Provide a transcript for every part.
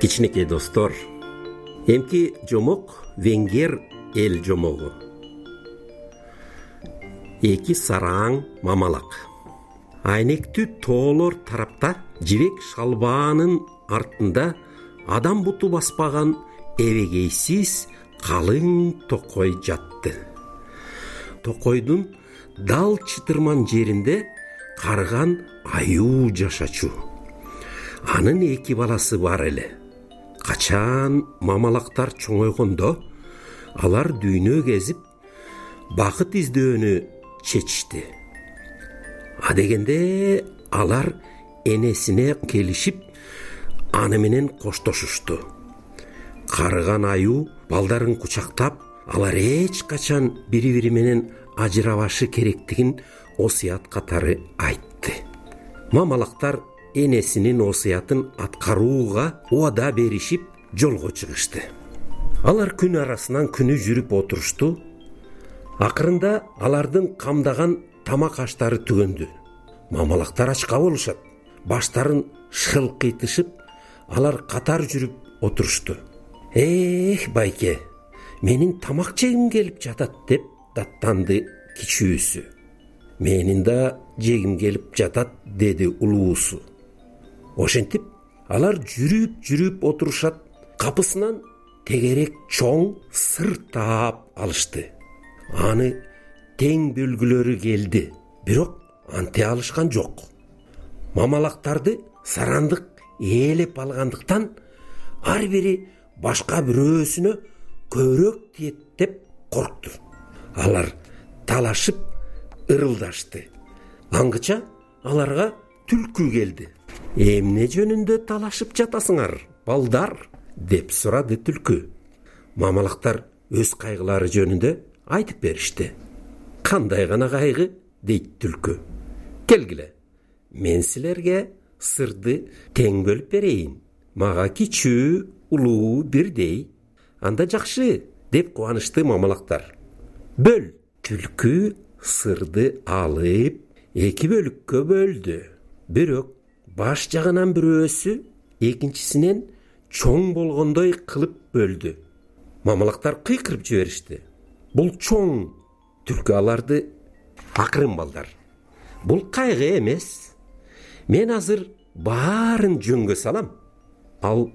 кичинекей достор. Эмки жомок венгер эл жомогу. Эки сараң мамалак. Айнектүү тоолор тарапта жибек шалбаанын артында адам буту баспаган эбегейсиз калың токой жатты. Токойдун дал чытырман жеринде карыган аюу жашачу. Анын эки баласы бар эле качан мамалактар чоңойгондо алар дүйнө кезип бакыт издөөнү чечишти. Адегенде алар энесине келишип аны менен коштошушту карыган аюу балдарын кучактап алар эч качан бири бири менен ажырабашы керектигин осуят катары айтты. Мамалактар энесинин осуятын аткарууга убада беришип жолго чыгышты. Алар күн арасынан күнү жүрүп отурушту акырында алардын камдаган тамак аштары түгөндү. Мамалактар ачка болушат. Баштарын шылкыйтышып алар катар жүрүп отурушту эх байке менин тамак жегим келип жатат деп даттанды кичүүсү. Менин да жегим келип жатат деди улуусу ошентип алар жүрүп жүрүп отурушат капысынан тегерек чоң сыр таап алышты. Аны тең бөлгүлөрү келди бирок анте алышкан жок. Мамалактарды сарандык ээлеп алгандыктан ар бири башка бирөөсүнө көбүрөөк тиет деп коркту алар талашып ырылдашты. Аңгыча аларга түлкү келди эмне жөнүндө талашып жатасыңар балдар? деп сурады түлкү. Мамалактар өз кайгылары жөнүндө айтып беришти. Кандай гана кайгы? дейт түлкү. Келгиле мен силерге сырды тең бөлүп берейин. Мага кичүү улуу бирдей анда жакшы деп кубанышты мамалактар бөл! Түлкү сырды алып эки бөлүккө бөлдү. Бирок баш жагынан бирөөсү экинчисинен чоң болгондой кылып бөлдү. Мамалактар кыйкырып жиберишти. Бул чоң. Түлкү аларды акырын балдар. Бул кайгы эмес. Мен азыр баарын жөнгө салам. Ал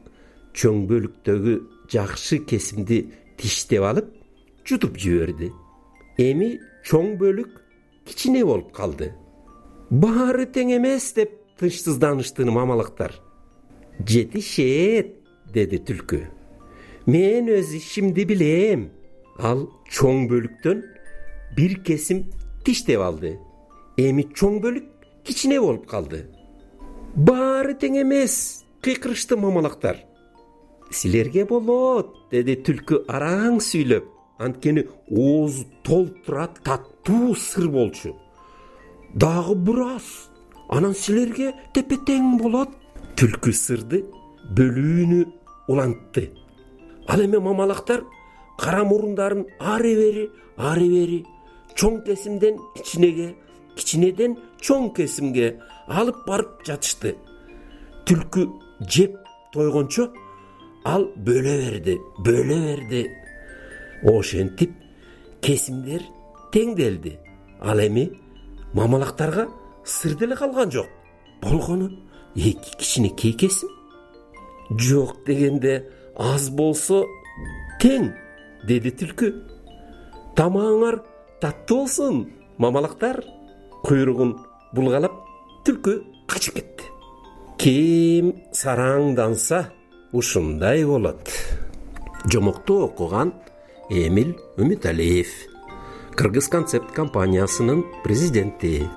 чоң бөлүктөгү жакшы кесимди тиштеп алып жутуп жиберди. Эми чоң бөлүк кичине болуп калды. Баары тең эмес деп тынчсызданышты мамалактар жетишет деди түлкү. Мен өз ишимди билем. Ал чоң бөлүктөн бир кесим тиштеп алды. Эми чоң бөлүк кичине болуп калды. Баары тең эмес кыйкырышты мамалактар силерге болот деди түлкү араң сүйлөп. Анткени оозу толтура таттуу сыр болчу. Дагы бир аз анан силерге тепе тең болот. Түлкү сырды бөлүүнү улантты. Ал эми мамалактар кара мурундарын ары бери ары бери чоң кесимден кичинеге кичинеден чоң кесимге алып барып жатышты. Түлкү жеп тойгончо ал бөлө берди бөлө берди. Ошентип кесимдер теңделди. Ал эми мамалактарга сыр деле калган жок. Болгону эки кичинекей кесим? Жок дегенде аз болсо тең деди түлкү. Тамагыңар таттуу болсун мамалактар. Куйругун булгалап түлкү качып кетти. Ким сараңданса ушундай болот. Жомокту окуган эмил үмүталиев. Кыргыз концепт компаниясынын президенти